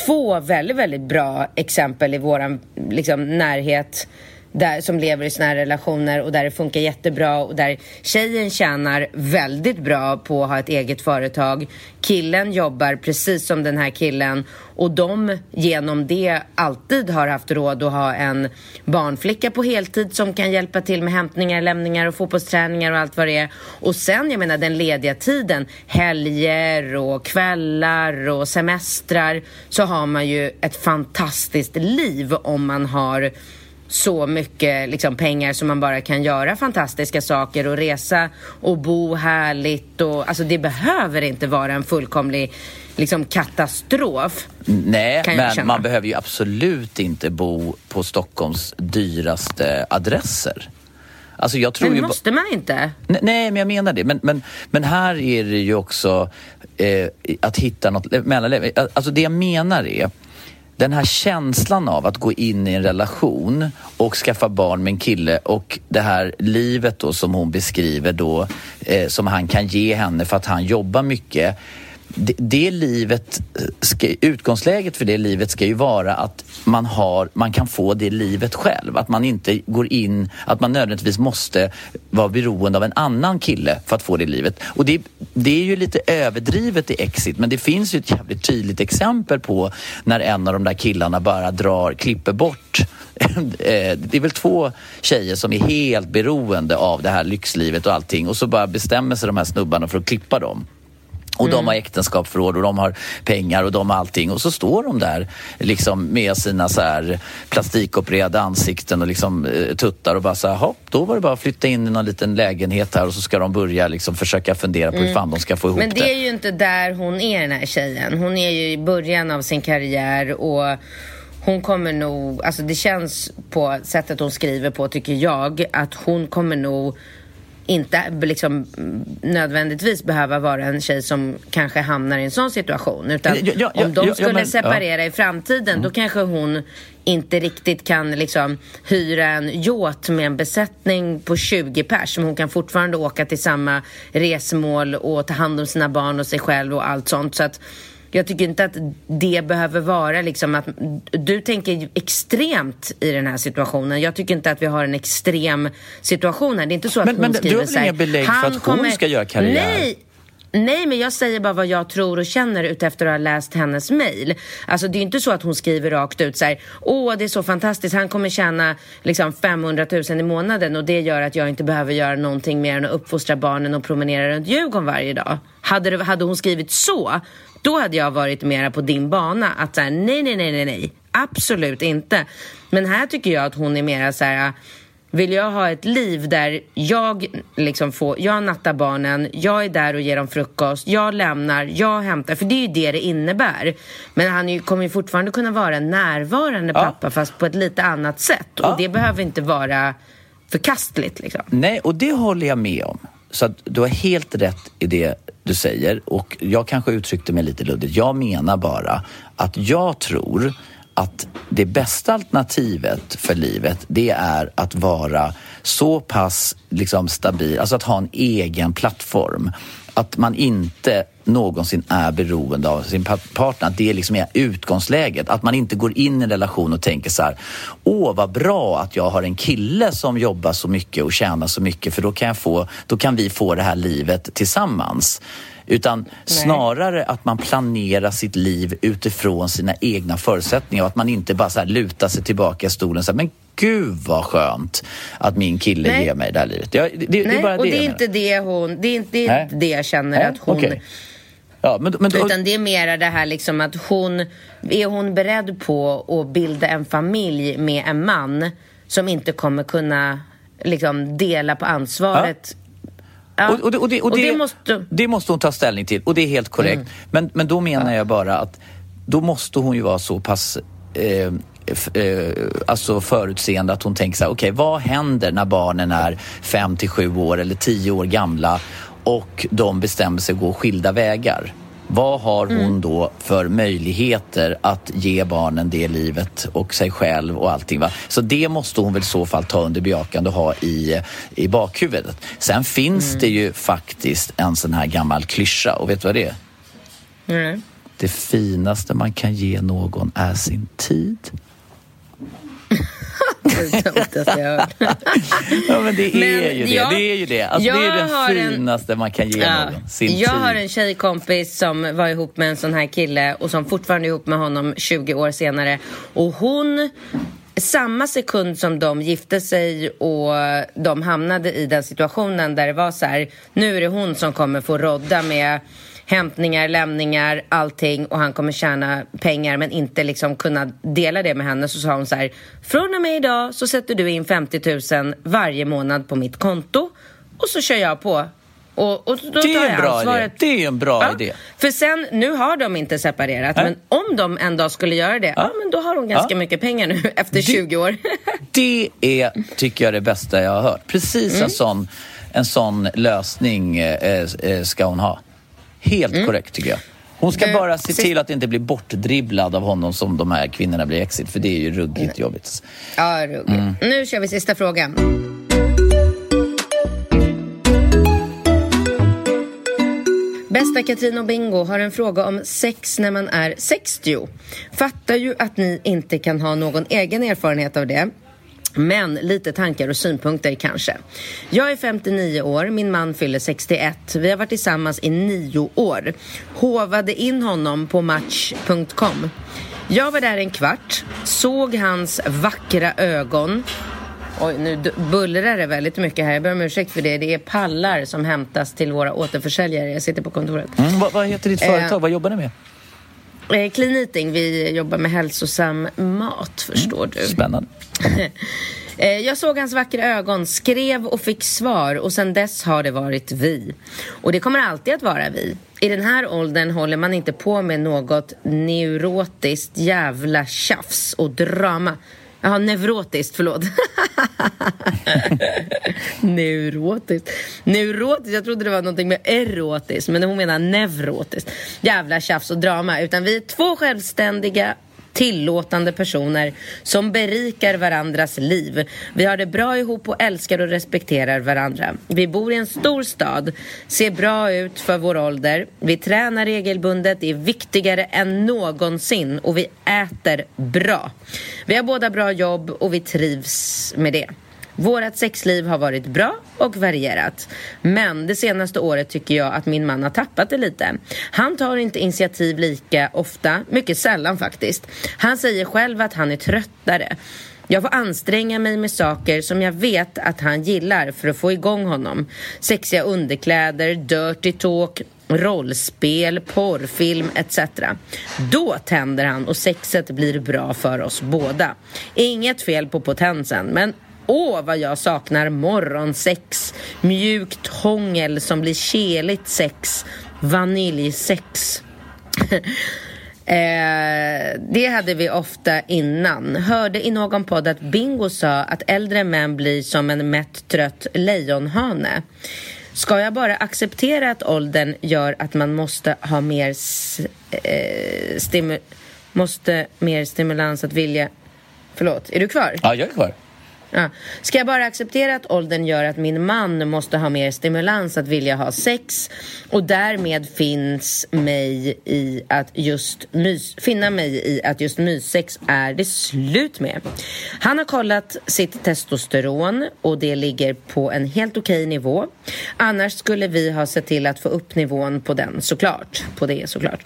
två väldigt, väldigt bra exempel i våran liksom, närhet där, som lever i såna här relationer och där det funkar jättebra och där tjejen tjänar väldigt bra på att ha ett eget företag. Killen jobbar precis som den här killen och de genom det alltid har haft råd att ha en barnflicka på heltid som kan hjälpa till med hämtningar, lämningar och fotbollsträningar och allt vad det är. Och sen, jag menar den lediga tiden, helger och kvällar och semestrar så har man ju ett fantastiskt liv om man har så mycket liksom, pengar som man bara kan göra fantastiska saker och resa och bo härligt. Och, alltså, det behöver inte vara en fullkomlig liksom, katastrof. Nej, men känna. man behöver ju absolut inte bo på Stockholms dyraste adresser. Alltså jag tror Men måste man inte? Nej, nej, men jag menar det. Men, men, men här är det ju också eh, att hitta något mellanläge. Alltså det jag menar är den här känslan av att gå in i en relation och skaffa barn med en kille och det här livet då som hon beskriver då eh, som han kan ge henne för att han jobbar mycket. Det, det livet, eh, ska, utgångsläget för det livet ska ju vara att man, har, man kan få det livet själv. Att man inte går in, att man nödvändigtvis måste vara beroende av en annan kille för att få det livet. Och det, det är ju lite överdrivet i Exit men det finns ju ett jävligt tydligt exempel på när en av de där killarna bara drar, klipper bort [LAUGHS] eh, det är väl två tjejer som är helt beroende av det här lyxlivet och allting och så bara bestämmer sig de här snubbarna för att klippa dem. Och de har äktenskapsförråd och de har pengar och de har allting. Och så står de där liksom med sina så här plastikopererade ansikten och liksom eh, tuttar och bara så här, då var det bara att flytta in i någon liten lägenhet här och så ska de börja liksom försöka fundera på hur fan de ska få ihop Men det. det är ju inte där hon är den här tjejen. Hon är ju i början av sin karriär och hon kommer nog, alltså det känns på sättet hon skriver på tycker jag att hon kommer nog inte liksom nödvändigtvis behöva vara en tjej som kanske hamnar i en sån situation. Utan Ja, ja, ja, om de skulle men- separera i framtiden då kanske hon inte riktigt kan liksom hyra en yacht med en besättning på 20 pers. Men hon kan fortfarande åka till samma resmål och ta hand om sina barn och sig själv och allt sånt. Så att jag tycker inte att det behöver vara liksom att du tänker extremt i den här situationen. Jag tycker inte att vi har en extrem situation här. Det är inte så att Men- hon men du skriver har väl så här, inga belägg för "Han att hon ska göra karriär?" Nej, Nej, men jag säger bara vad jag tror och känner utefter att ha läst hennes mejl. Alltså det är inte så att hon skriver rakt ut så här, åh det är så fantastiskt, han kommer tjäna liksom 500 000 i månaden och det gör att jag inte behöver göra någonting mer än att uppfostra barnen och promenera runt Djurgården varje dag. Hade, det, hade hon skrivit så, då hade jag varit mera på din bana. Att så här, nej, nej, nej, nej, nej, absolut inte. Men här tycker jag att hon är mera så här, vill jag ha ett liv där jag liksom får, jag nattar barnen, jag är där och ger dem frukost, jag lämnar, jag hämtar, för det är ju det det innebär. Men han ju, kommer ju fortfarande kunna vara en närvarande Ja. pappa fast på ett lite annat sätt. Ja. Och det behöver inte vara förkastligt liksom. Nej, och det håller jag med om. Så att du har helt rätt i det du säger och jag kanske uttryckte mig lite luddigt. Jag menar bara att jag tror att det bästa alternativet för livet det är att vara så pass liksom, stabil, alltså att ha en egen plattform. Att man inte någonsin är beroende av sin pa- partner. Att det liksom är utgångsläget. Att man inte går in i en relation och tänker så här. Åh, vad bra att jag har en kille som jobbar så mycket och tjänar så mycket för då kan, jag få, då kan vi få det här livet tillsammans. Utan snarare att man planerar sitt liv utifrån sina egna förutsättningar och att man inte bara så lutar sig tillbaka i stolen och säger men gud vad skönt att min kille Nej. ger mig det här livet. Ja, det, det, det är Nej, bara och det det jag är inte det hon, det är inte, det, är Nej. inte det jag känner Nej, att hon... okej. Ja, men, men, Utan det är mera det här liksom att hon, är hon beredd på att bilda en familj med en man som inte kommer kunna liksom dela på ansvaret? Ja. Och, och, det, och, det, och, det, måste... det måste hon ta ställning till och det är helt korrekt. Mm. Men, men då menar jag bara att då måste hon ju vara så pass eh, alltså förutseende att hon tänker så här, okej vad händer när barnen är fem till sju år eller tio år gamla och de bestämmer sig att gå skilda vägar? Vad har hon Mm. då för möjligheter att ge barnen det livet och sig själv och allting? Va? Så det måste hon väl i så fall ta under beakande och ha i, i bakhuvudet. Sen finns Mm. det ju faktiskt en sån här gammal klyscha och vet du vad det är? Mm. Det finaste man kan ge någon är sin tid. Jag hört. Ja, men det är Men ju det. jag- det är ju det. Alltså, det är det en- finaste man kan ge Ja. någon. Sin jag tid. har en tjejkompis som var ihop med en sån här kille och som fortfarande är ihop med honom 20 år senare. Och hon, samma sekund som de gifte sig och de hamnade i den situationen där det var så här, nu är det hon som kommer få rodda med hämtningar, lämningar, allting och han kommer tjäna pengar men inte liksom kunna dela det med henne så sa hon så här från och med idag så sätter du in 50 000 varje månad på mitt konto och så kör jag på och, och då det är en bra idé. Det är en bra Ja, idé. För sen, nu har de inte separerat, Nej. men om de en dag skulle göra det, ja, men då har hon ganska Ja. mycket pengar nu [LAUGHS] efter 20 år. [LAUGHS] Det är, tycker jag, det bästa jag har hört. Precis Mm. en, sån, en sån lösning eh, eh, ska hon ha. Helt Mm. korrekt, tycker jag. Hon ska Du, bara se till att inte bli bortdribblad av honom som de här kvinnorna blir exit, för det är ju ruggigt jobbigt. Ja, ruggigt. Mm. Nu kör vi sista frågan. Bästa Katrin och Bingo har en fråga om sex när man är 60. Fattar ju att ni inte kan ha någon egen erfarenhet av det. Men lite tankar och synpunkter kanske. Jag är 59 år, min man fyller 61. Vi har varit tillsammans i nio år. Håvade in honom på Match.com. Jag var där en kvart, såg hans vackra ögon Oj, nu bullrar det väldigt mycket här. Jag ber om ursäkt för det. Det är pallar som hämtas till våra återförsäljare. Jag sitter på kontoret. Mm, vad, vad heter ditt Eh. företag? Vad jobbar ni med? Eh, Clean Eating, vi jobbar med hälsosam mat, förstår du. Spännande. [LAUGHS] Eh, Jag såg hans vackra ögon, skrev och fick svar och sen dess har det varit vi. Och det kommer alltid att vara vi. I den här åldern håller man inte på med något neurotiskt jävla tjafs och drama. Jaha, neurotiskt, förlåt. [LAUGHS] neurotiskt. Neurotiskt, jag trodde det var någonting med erotiskt, men hon menar neurotiskt. Jävla tjafs och drama. Utan vi är två självständiga tillåtande personer som berikar varandras liv. Vi har det bra ihop och älskar och respekterar varandra. Vi bor i en stor stad, ser bra ut för vår ålder. Vi tränar regelbundet, det är viktigare än någonsin och vi äter bra. Vi har båda bra jobb och vi trivs med det. Vårat sexliv har varit bra och varierat. Men det senaste året tycker jag att min man har tappat det lite. Han tar inte initiativ lika ofta, mycket sällan faktiskt. Han säger själv att han är tröttare. Jag får anstränga mig med saker som jag vet att han gillar för att få igång honom. Sexiga underkläder, dirty talk, rollspel, porrfilm etc. Då tänder han och sexet blir bra för oss båda. Inget fel på potensen, men Åh, vad jag saknar morgonsex, mjukt hångel som blir keligt sex, vaniljsex. [LAUGHS] Eh, det hade vi ofta innan. Hörde i någon podd att Bingo sa att äldre män blir som en mätt trött lejonhane. Ska jag bara acceptera att åldern gör att man måste ha mer, eh, stimu- måste mer stimulans att vilja... Förlåt, är du kvar? Ja, jag är kvar. Ja. Ska jag bara acceptera att åldern gör att min man måste ha mer stimulans att vilja ha sex och därmed finns mig i att just mys, finna mig i att just myssex är det slut med. Han har kollat sitt testosteron och det ligger på en helt okej nivå. Annars skulle vi ha sett till att få upp nivån på den såklart. På det såklart.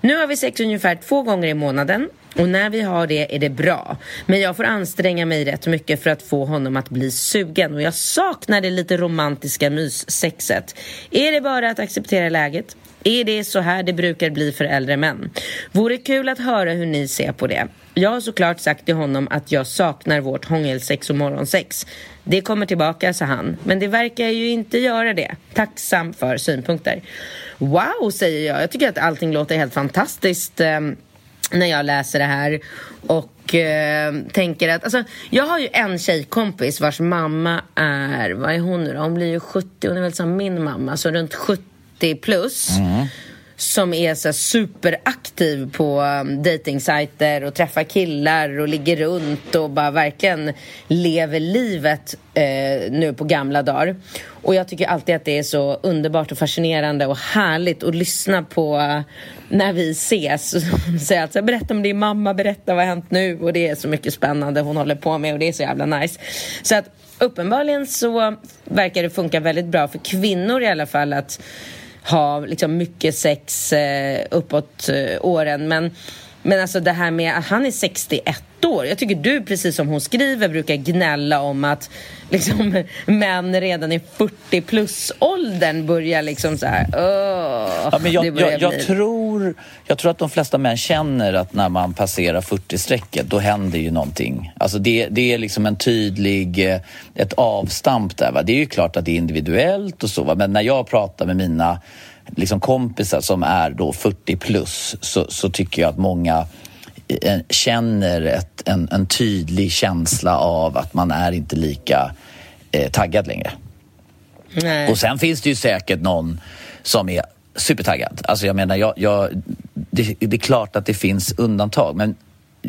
Nu har vi sex ungefär två gånger i månaden och när vi har det är det bra. Men jag får anstränga mig rätt mycket för att få honom att bli sugen. Och jag saknar det lite romantiska myssexet. Är det bara att acceptera läget? Är det så här det brukar bli för äldre män? Vore kul att höra hur ni ser på det. Jag har såklart sagt till honom att jag saknar vårt hångelsex och morgonsex. Det kommer tillbaka, sa han. Men det verkar ju inte göra det. Tacksam för synpunkter. Wow, säger jag. Jag tycker att allting låter helt fantastiskt. Ehm, när jag läser det här och eh, tänker att, alltså, jag har ju en tjejkompis vars mamma är, vad är hon nu då? Hon blir ju 70, hon är väl som min mamma, så runt 70 plus. Mm. Som är så superaktiv på um, dejtingsajter och träffar killar och ligger runt och bara verkligen lever livet eh, nu på gamla dagar. Och jag tycker alltid att det är så underbart och fascinerande och härligt att lyssna på eh, när vi ses. Och säga att så berätta om din mamma, berätta vad har hänt nu och det är så mycket spännande hon håller på med och det är så jävla nice. Så att uppenbarligen så verkar det funka väldigt bra för kvinnor i alla fall att ha liksom mycket sex eh, uppåt eh, åren. Men Men alltså det här med att han är 61 år. Jag tycker du, precis som hon skriver, brukar gnälla om att liksom, [LAUGHS] män redan i 40 plus-åldern börjar liksom så här... Ja, men jag, jag, jag, tror, jag tror att de flesta män känner att när man passerar 40-strecket, då händer ju någonting. Alltså det, det är liksom en tydlig, eh, ett avstamp där. Va? Det är ju klart att det är individuellt och så, va? men när jag pratar med mina liksom kompisar som är då 40 plus så, så tycker jag att många känner ett, en, en tydlig känsla av att man är inte lika eh, taggad längre. Nej. Och sen finns det ju säkert någon som är supertaggad. Alltså jag menar, jag, jag, det, det är klart att det finns undantag men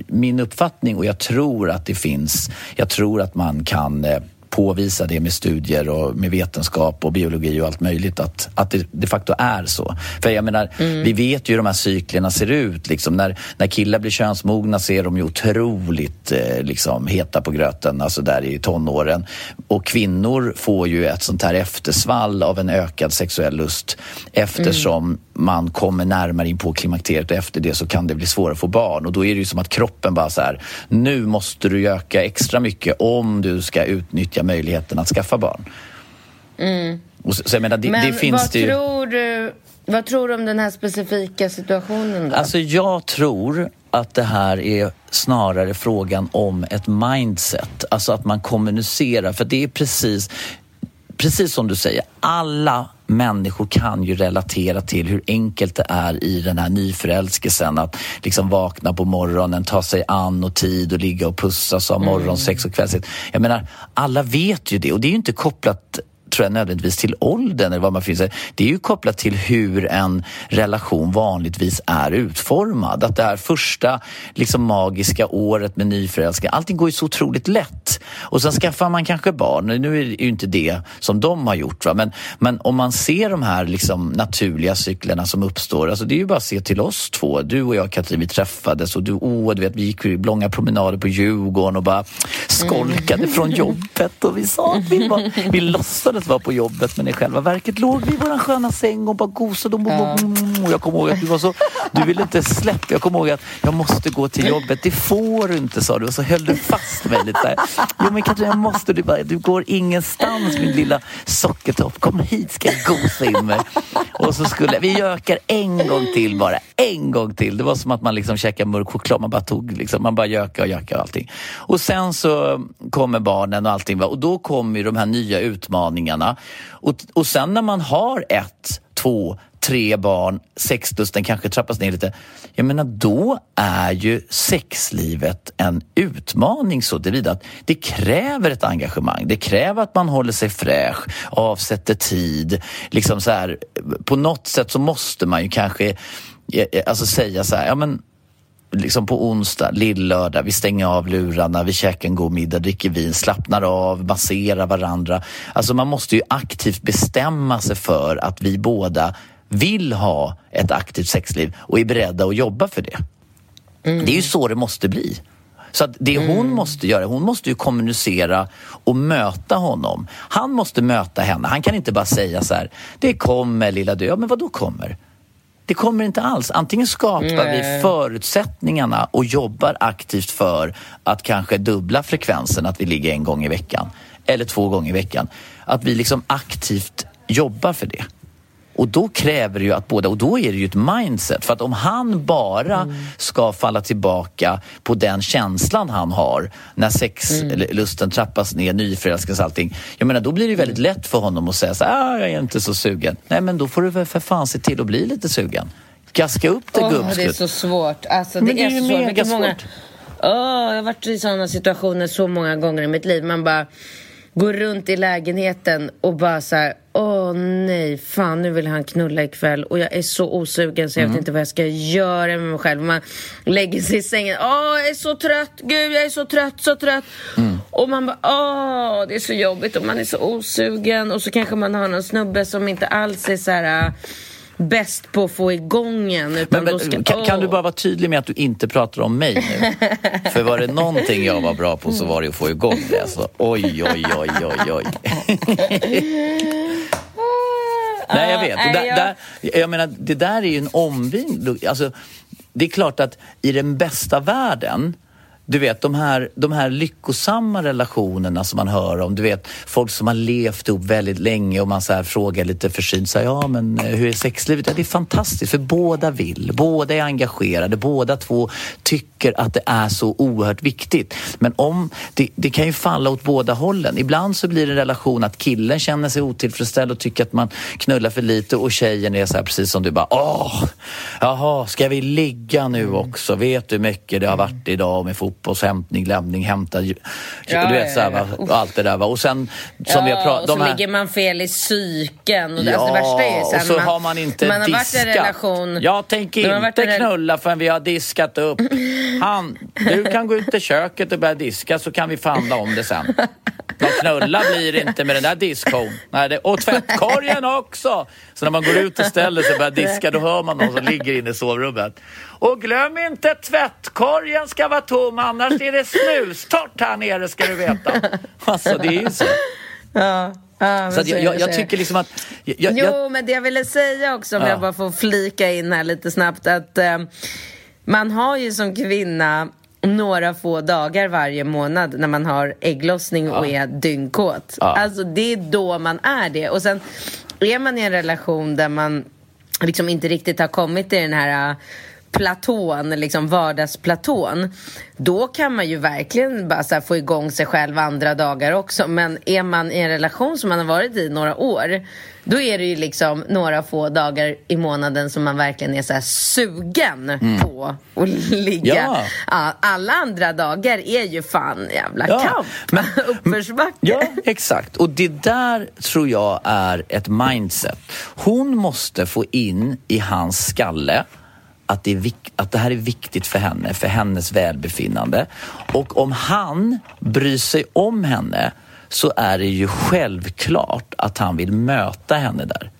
min uppfattning och jag tror att det finns, jag tror att man kan eh, påvisa det med studier och med vetenskap och biologi och allt möjligt att, att det de facto är så. För jag menar, vi vet ju hur de här cyklerna ser ut. Liksom. När, när killar blir könsmogna så är de ju otroligt eh, liksom, heta på gröten, alltså där i tonåren. Och kvinnor får ju ett sånt här eftersvall av en ökad sexuell lust eftersom man kommer närmare in på klimakteriet och efter det så kan det bli svårare att få barn och då är det ju som att kroppen bara så här, nu måste du öka extra mycket om du ska utnyttja möjligheten att skaffa barn. Och så, så menar, det, Men det finns vad, det ju... tror du, vad tror du om den här specifika situationen då? Alltså jag tror att det här är snarare frågan om ett mindset. Alltså att man kommunicerar. För det är precis, precis som du säger, alla människor kan ju relatera till hur enkelt det är i den här nyförälskelsen att liksom vakna på morgonen, ta sig an och tid och ligga och pussas och ha morgonsex och kvällsex. Jag menar, alla vet ju det och det är ju inte kopplat tror jag nödvändigtvis till åldern eller vad man finner sig. Det är ju kopplat till hur en relation vanligtvis är utformad. Att det här första liksom magiska året med nyförälskning, allting går ju så otroligt lätt. Och sen skaffar man kanske barn. Nu är det ju inte det som de har gjort. Va? Men, men om man ser de här liksom naturliga cyklerna som uppstår, alltså det är ju bara att se till oss två. Du och jag Katrin, vi träffades och du, åh, du vet, vi gick långa promenader på Djurgården och bara skolkade från jobbet och vi sa att vi, var, vi [LAUGHS] låtsades vara på jobbet men i själva verket låg vi i våran sköna säng och bara gosade. Och, och jag kommer ihåg att du var så, du ville inte släppa. Jag kommer ihåg att jag måste gå till jobbet. Det får du inte sa du och så höll du fast mig lite. där. Jo men Katrin jag måste, du, bara, du går ingenstans min lilla sockertopp. Kom hit ska jag gosa in mig. Och så skulle vi ökar en gång till bara. En gång till. Det var som att man liksom käkade mörk choklad. Man bara tog liksom, man bara gökade och gökade och allting. Och sen så kommer barnen och allting. Och då kommer de här nya utmaningarna. Och, och sen när man har ett, två, tre barn, sexlusten kanske trappas ner lite. Jag menar då är ju sexlivet en utmaning så tillvida att det kräver ett engagemang. Det kräver att man håller sig fräsch, avsätter tid. Liksom så här, på något sätt så måste man ju kanske eh, eh, alltså säga så här, ja men liksom på onsdag, lillördag, vi stänger av lurarna, vi käkar en god middag, dricker vin, slappnar av, masserar varandra. Alltså man måste ju aktivt bestämma sig för att vi båda vill ha ett aktivt sexliv och är beredda att jobba för det. Det är ju så det måste bli. Så det hon måste göra, hon måste ju kommunicera och möta honom. Han måste möta henne. Han kan inte bara säga så här, det kommer lilla du. Ja, men vad då kommer? Det kommer inte alls. Antingen skapar vi förutsättningarna och jobbar aktivt för att kanske dubbla frekvensen, att vi ligger en gång i veckan eller två gånger i veckan. Att vi liksom aktivt jobbar för det. Och då kräver det ju att båda, och då är det ju ett mindset. För att om han bara ska falla tillbaka på den känslan han har när sexlusten trappas ner, nyförälskelse och allting. Jag menar, då blir det ju väldigt lätt för honom att säga så här, ah, jag är inte så sugen. Nej, men då får du väl för fan se till att bli lite sugen. Gaska upp det Åh, det är gubbskutt. så svårt. Alltså, Men det, det är är så svårt. mega Vilka många... svårt. Åh, jag har varit i sådana situationer så många gånger i mitt liv. Man bara går runt i lägenheten och bara så här, åh nej, fan nu vill han knulla ikväll och jag är så osugen så jag Mm. vet inte vad jag ska göra med mig själv. Man lägger sig i sängen, åh jag är så trött, gud jag är så trött, så trött. Mm. Och man bara, åh det är så jobbigt och man är så osugen och så kanske man har någon snubbe som inte alls är så här bäst på att få igång en. Utan Men, då ska, men, kan, kan du bara vara tydlig med att du inte pratar om mig nu? För var det någonting jag var bra på så var det att få igång det. Alltså, oj, oj, oj, oj, oj. [LAUGHS] Nej, jag vet. Där, jag- där, jag menar, det där är ju en omvänd... Alltså, det är klart att i den bästa världen du vet de här, de här lyckosamma relationerna som man hör om. Du vet folk som har levt ihop väldigt länge och man så här frågar lite försynt så här, ja men eh, hur är sexlivet? Ja, det är fantastiskt för båda vill, båda är engagerade, båda två tycker att det är så oerhört viktigt. Men om, det, det kan ju falla åt båda hållen. Ibland så blir det en relation att killen känner sig otillfredsställd och tycker att man knullar för lite och tjejen är så här precis som du bara, åh, jaha, ska vi ligga nu också? Vet du hur mycket det har varit idag med fotboll? Fotbollshämtning, lämning, hämta, Ja, du vet ja, så här, ja. och allt det där. Va? Och sen som vi har Ja, pratat och så här... ligger man fel i psyken. Och det, Ja, alltså, det värsta är ju sen och så man, har man inte man har varit i diskat. relation. Jag tänker inte i en knulla förrän vi har diskat upp. [LAUGHS] Han, du kan gå ut till köket och börja diska så kan vi förhandla om det sen. Någon knulla blir inte med den där diskon. Nej, det, och tvättkorgen också! Så när man går ut och ställer sig och börjar diska då hör man någon som ligger inne i sovrummet. Och glöm inte tvättkorgen ska vara tom annars är det snustort här nere ska du veta. Alltså det är ju så. Ja, ja, Så jag, jag, jag tycker liksom att... Jag, Jo, men det jag ville säga också, om Ja. jag bara får flika in här lite snabbt, att eh, man har ju som kvinna några få dagar varje månad när man har ägglossning och är dyngkåt. Alltså det är då man är det. Och sen är man i en relation där man liksom inte riktigt har kommit till den här platån, liksom vardagsplatån då kan man ju verkligen bara få igång sig själv andra dagar också men är man i en relation som man har varit i några år då är det ju liksom några få dagar i månaden som man verkligen är så här sugen på att ligga. Ja. Ja, alla andra dagar är ju fan jävla Ja, kamp. men- [LAUGHS] Uppförsbacke. Ja, exakt. Och det där tror jag är ett mindset. Hon måste få in i hans skalle att det, är att det här är viktigt för henne, för hennes välbefinnande. Och om han bryr sig om henne så är det ju självklart att han vill möta henne där.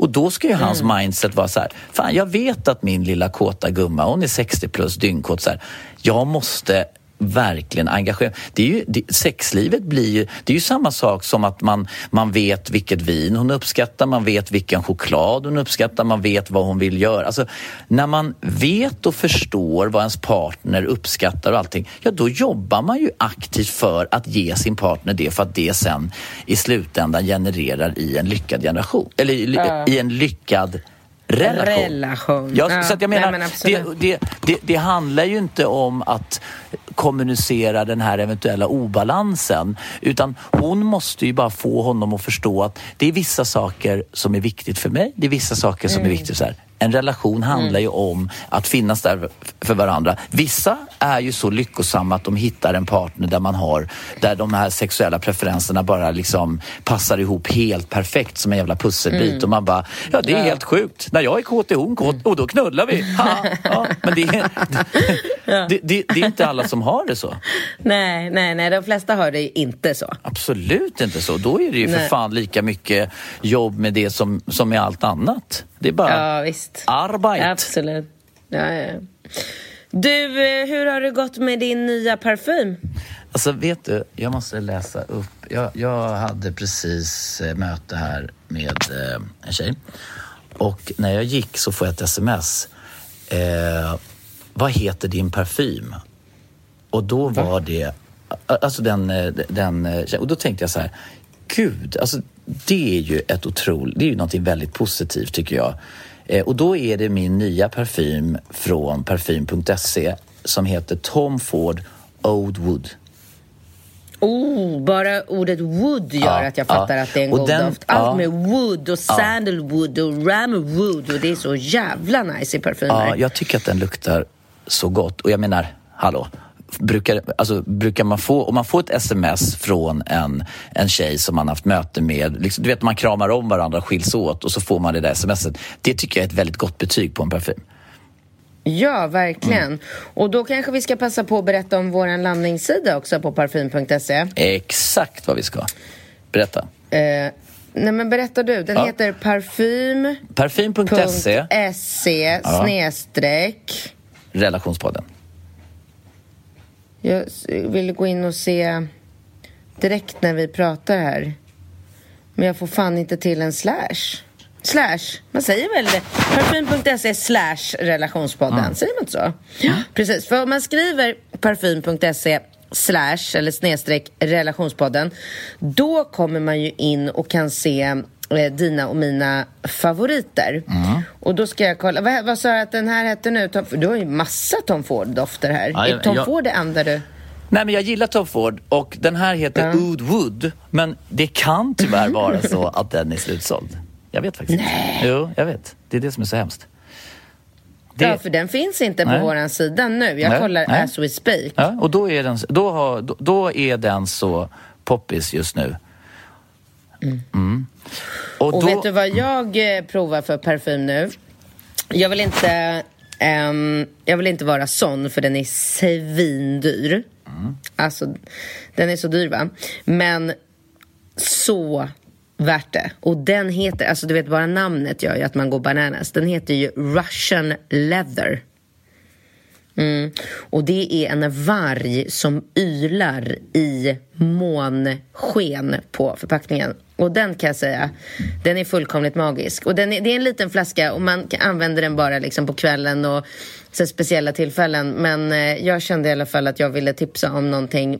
Och då ska ju hans mindset vara så här, fan jag vet att min lilla kåta gumma, hon är 60 plus dyngkåt så här, jag måste verkligen engagera det är ju, det, Sexlivet blir ju, det är ju samma sak som att man, man vet vilket vin hon uppskattar, man vet vilken choklad hon uppskattar, man vet vad hon vill göra. Alltså, när man vet och förstår vad ens partner uppskattar och allting, ja då jobbar man ju aktivt för att ge sin partner det för att det sen i slutändan genererar i en lyckad generation, eller i, i en lyckad relation. Relation. Ja, Ja, så jag nej, menar, men det, det, det, det handlar ju inte om att kommunicera den här eventuella obalansen utan hon måste ju bara få honom att förstå att det är vissa saker som är viktigt för mig, det är vissa saker som är viktigt så här. En relation handlar ju om att finnas där för varandra. Vissa är ju så lyckosamma att de hittar en partner där man har, där de här sexuella preferenserna bara liksom passar ihop helt perfekt som en jävla pusselbit och man bara, ja det är helt sjukt. När jag är kåt är hon kåt och då knullar vi. Ha, ja, men det är, det, det, det är inte alla som har det så. Nej, nej, nej, de flesta har det inte så. Absolut inte så. Då är det ju för Nej. fan lika mycket jobb med det som, som med allt annat. Det är bara Ja, visst. arbete. Absolut. Ja, ja. Du, eh, hur har det gått med din nya parfym? Alltså vet du, jag måste läsa upp. Jag, jag hade precis eh, möte här med eh, en tjej. Och när jag gick så får jag ett sms. Eh, vad heter din parfym? Och då var det, alltså den, eh, den och då tänkte jag så här, gud, alltså det är ju ett otroligt, det är ju någonting väldigt positivt tycker jag. Eh, och då är det min nya parfym från parfym.se som heter Tom Ford Oud Wood. Oh, bara ordet wood gör Ja, att jag fattar ja. att det är en god doft. Allt ja. med wood och sandalwood och ramwood och det är så jävla nice i parfymer. Ja, jag tycker att den luktar så gott. Och jag menar, hallå, brukar, alltså, brukar man få, om man får ett sms från en, en tjej som man haft möte med, liksom, du vet man kramar om varandra skiljs åt och så får man det där smset. Det tycker jag är ett väldigt gott betyg på en parfym. Ja, verkligen. Mm. Och då kanske vi ska passa på att berätta om vår landningssida också på parfym.se. Exakt vad vi ska. Berätta. Eh, nej men berätta du, den Ja. heter parfym.se Parfym.se, snedstreck. relationspodden. Jag vill gå in och se direkt när vi pratar här. Men jag får fan inte till en slash. Slash, man säger väl parfym.se slash relationspodden, säger man inte så? Ja, precis. För om man skriver parfym.se slash eller snedstreck relationspodden, då kommer man ju in och kan se eh, dina och mina favoriter. Och då ska jag kolla, vad, vad sa jag att den här hette nu? Tom, du har ju massa Tom Ford-dofter här. Ja, är Tom jag- Ford det enda du... Nej, men jag gillar Tom Ford och den här heter Oud Wood. Men det kan tyvärr [LAUGHS] vara så att den är slutsåld. Jag vet faktiskt inte. Jo, jag vet. Det är det som är så hemskt. Det, Ja, för den finns inte på Nej. våran sida nu. Jag Nej, kollar nej. as we speak. Ja, och då är, den, då, har, då, då är den så poppis just nu. Mm. Och, Och då, vet du vad jag eh, provar för parfym nu? Jag vill inte, ehm, jag vill inte vara sån för den är svindyr. Alltså, den är så dyr va? Men så värt det. Och den heter, alltså du vet bara namnet gör ju att man går bananas. Den heter ju Russian Leather. Mm. Och det är en varg som ylar i månsken på förpackningen. Och den kan jag säga, den är fullkomligt magisk. Och den är, det är en liten flaska och man använder den bara liksom på kvällen och så speciella tillfällen. Men eh, jag kände i alla fall att jag ville tipsa om någonting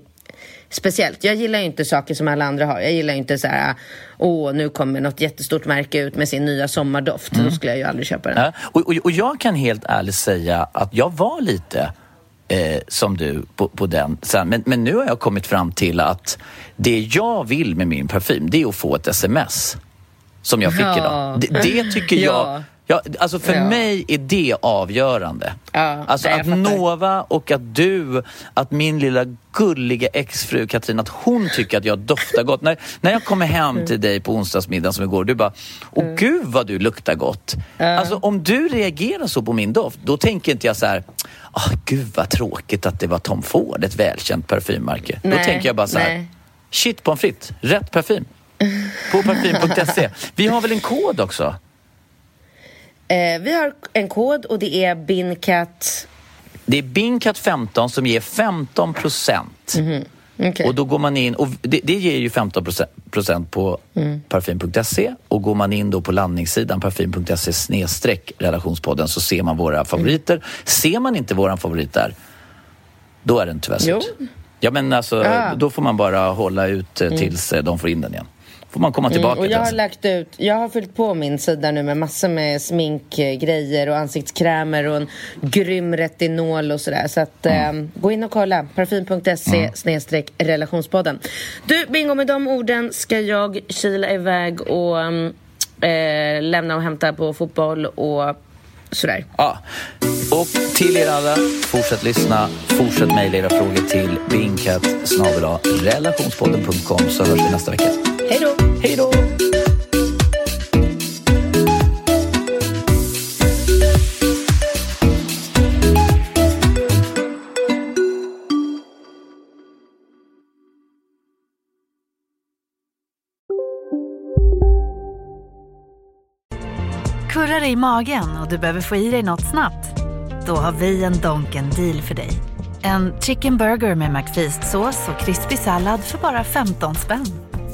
speciellt. Jag gillar ju inte saker som alla andra har. Jag gillar ju inte så här, åh, nu kommer något jättestort märke ut med sin nya sommardoft. Då skulle jag ju aldrig köpa den. ja, och, och, och jag kan helt ärligt säga att jag var lite eh, som du på, på den. Sen, men, men nu har jag kommit fram till att det jag vill med min parfym, det är att få ett sms. Som jag fick Ja. idag. Det, det tycker [LAUGHS] jag... Ja. Ja, alltså för Ja. mig är det avgörande. Ja, alltså nej, att. Nova och att du, att min lilla gulliga exfru Katrin, att hon tycker att jag doftar gott. När, när jag kommer hem Mm. till dig på onsdagsmiddagen som igår, du bara, åh gud vad du luktar gott. Alltså om du reagerar så på min doft, då tänker inte jag så här, ah gud vad tråkigt att det var Tom Ford, ett välkänt parfymmärke. då Nej, tänker jag bara så här, nej. shit pommes frites, rätt parfym. På parfym.se. Vi har väl en kod också? Eh, vi har en kod och det är BINCAT... Det är Binkat15 som ger 15 procent. Okej. Och då går man in, och det, det ger ju 15 procent på parfym.se och går man in då på landningssidan parfym.se snedstreck relationspodden så ser man våra favoriter. Ser man inte våran favorit där, då är den tyvärr slut. Ja men alltså, Ah. då får man bara hålla ut eh, tills eh, de får in den igen. Får man komma tillbaka Mm, och till jag har den. lagt ut, jag har fyllt på min sida nu med massor med sminkgrejer och ansiktskrämer och en grym retinol och sådär. Så att eh, gå in och kolla. Parfym.se snedstreck relationspodden. Du Bingo, med de orden ska jag kila iväg och mm, eh, lämna och hämta på fotboll och sådär. Ja. Och till er alla, fortsätt lyssna, fortsätt mejla era frågor till relationspodden.com så hörs vi nästa vecka. Hej då! Hej då! Kurrar i magen och du behöver få i dig något snabbt? Då har vi en Donken deal för dig. En chicken burger med McFeast-sås och krispig sallad för bara 15 spänn.